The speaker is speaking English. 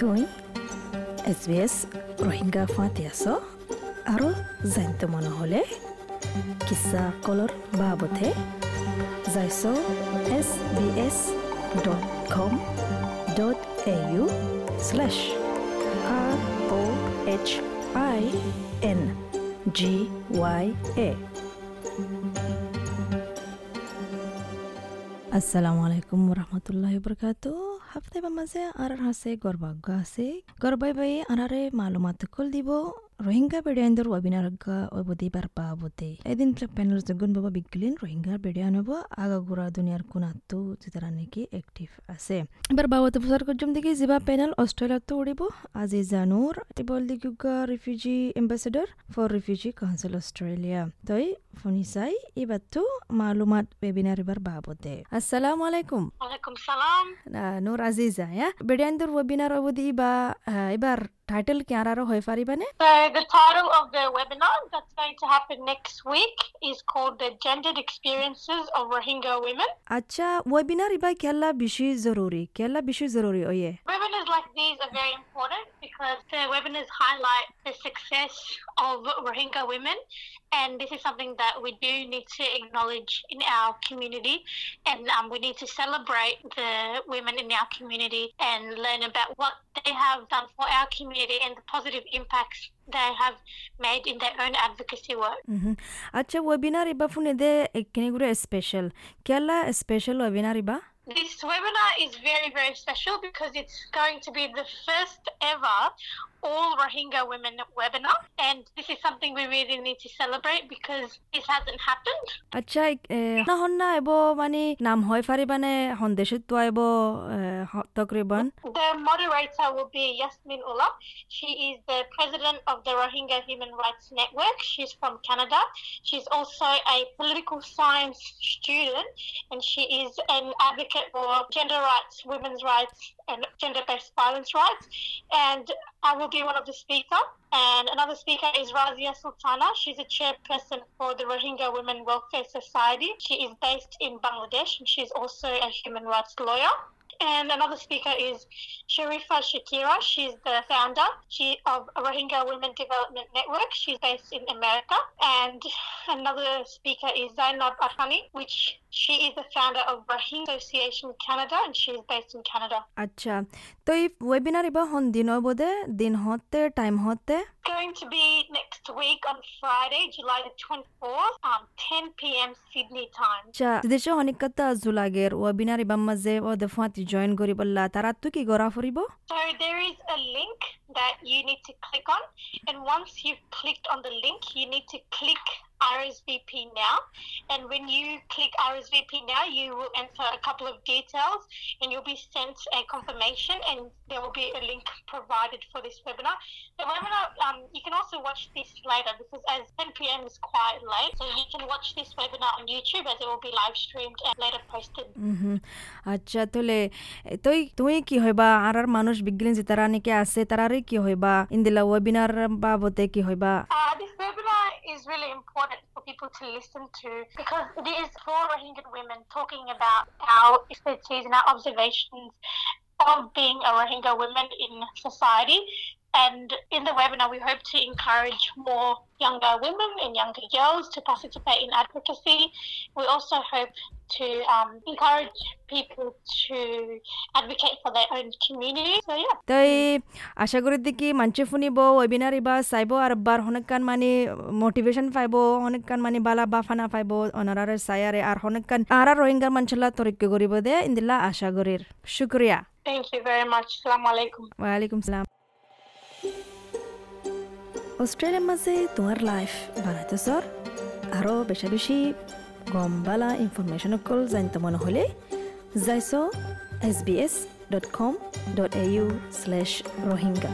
তুই এছ বি এছ ৰোহিংগা ফাঁতি আছ আৰু জানিত মন হ'লে কিছা কলৰ বাবতে যাইছ S B S dot com dot A U slash R O' H I N G Y এ আসসালামু আলাইকুম রহমতুল্লাহ হাফতে বা মাজে আৰ আছে গৰ্ভাগ্য আছে গৰ্ভাই বাই আনাৰে মালুমাত দিব ৰোহিংগা বেডিয়ানৰ অভিনাৰজ্ঞ অবধি বাৰ পা অৱধে এদিন পেনেল জগুন বাবা বিগলিন ৰোহিংগা বেডিয়ান হ'ব আগাগুৰা দুনিয়াৰ কোনাতো যেতিয়া নেকি এক্টিভ আছে এবাৰ বাবত প্ৰচাৰ কৰ্যম দেখি যিবা পেনেল অষ্ট্ৰেলিয়াতো উৰিব আজি জানুৰ টিবল দিগুগা refugee ambassador for refugee council Australia তই Funisai Ibatu maklumat webinar barbabote. Assalamualaikum. Waalaikumsalam. Uh, Nur Aziza ya. Bedandur webinar obudi iba uh, ibar title kya raro hoy faribane? So the title of the webinar that's going to happen next week is called the gendered experiences of Rohingya women. Acha webinar iba kella bishi zaruri. Kella bishi zaruri oye. Webinars like these are very important uh, because the webinars highlight the success of Rohingya women, and this is something that we do need to acknowledge in our community, and um, we need to celebrate the women in our community and learn about what they have done for our community and the positive impacts they have made in their own advocacy work. Mm-hmm. अच्छा webinar इबा फुने दे केनेगुरे special केला special this webinar is very, very special because it's going to be the first ever all Rohingya women webinar. And this is something we really need to celebrate because this hasn't happened. আচ্ছা না হন না এব মানে নাম হয় পারিবানে সন্দেশত তো এব তকরিবান The moderator will be Yasmin Ullah. She is the president of the Rohingya Human Rights Network. She's from Canada. She's also a political science student and she is an advocate for gender rights, women's rights, and gender based violence rights. And I will be one of the speakers. And another speaker is Razia Sultana. She's a chairperson for the Rohingya Women Welfare Society. She is based in Bangladesh and she's also a human rights lawyer. And another speaker is Sharifa Shakira. She's the founder she, of Rohingya Women Development Network. She's based in America. And another speaker is Zainab Arhani, which she is the founder of Rohingya Association Canada, and she's based in Canada. Acha. So, webinar iba time? Going to be next next week on Friday, July the 24th, um, 10 p.m. Sydney time. Cha, the show 자, 드디어 허니까타 줄라게르 와 비나리 밤마제 와 데파티 join 고리벌라 타라투키 고라프리보. So there is a link that you need to click on, and once you've clicked on the link, you need to click RSVP now. And when you click RSVP now, you will enter a couple of details, and you'll be sent a confirmation, and there will be a link provided for this webinar. The webinar, um, you can also watch this later because as 10 p.m. is quite late, so you can watch this webinar on YouTube as it will be live streamed and later posted. হুম আচ্ছা তাহলে তুই তুই কি হইবা আর আর মানুষ বিজ্ঞানী যে তারা নাকি আছে তারারে কি হইবা ইন্দিলা ওয়েবিনার বাবতে কি হইবা Uh, this webinar is really important for people to listen to because it is for Rohingya women talking about our expertise and our observations of being a Rohingya woman in society. And in the webinar, we hope to encourage more younger women and younger girls to participate in advocacy. We also hope to um, encourage people to advocate for their own community. So, yeah. তাই আশা করি দেখি মানছে শুনিব webinar ইবা চাইব আর বার হনেকান মানে motivation পাইব হনেকান মানে বালা বাফানা পাইব অনারারে চায়ারে আর হনেকান আর আর রোহিঙ্গার মানছলা তরিক্য করিব দে ইন্দিলা আশা করির শুক্রিয়া Thank you very much. Assalamu alaikum. ওয়ালাইকুম সালাম অস্ট্রেলিয়ার মাঝে তোমার লাইফ বানাইতে সর আরও বেশি বেশি গম বালা ইনফরমেশন অকল জানতে মনে হলে যাইছ S B S dot com dot A U slash Rohingya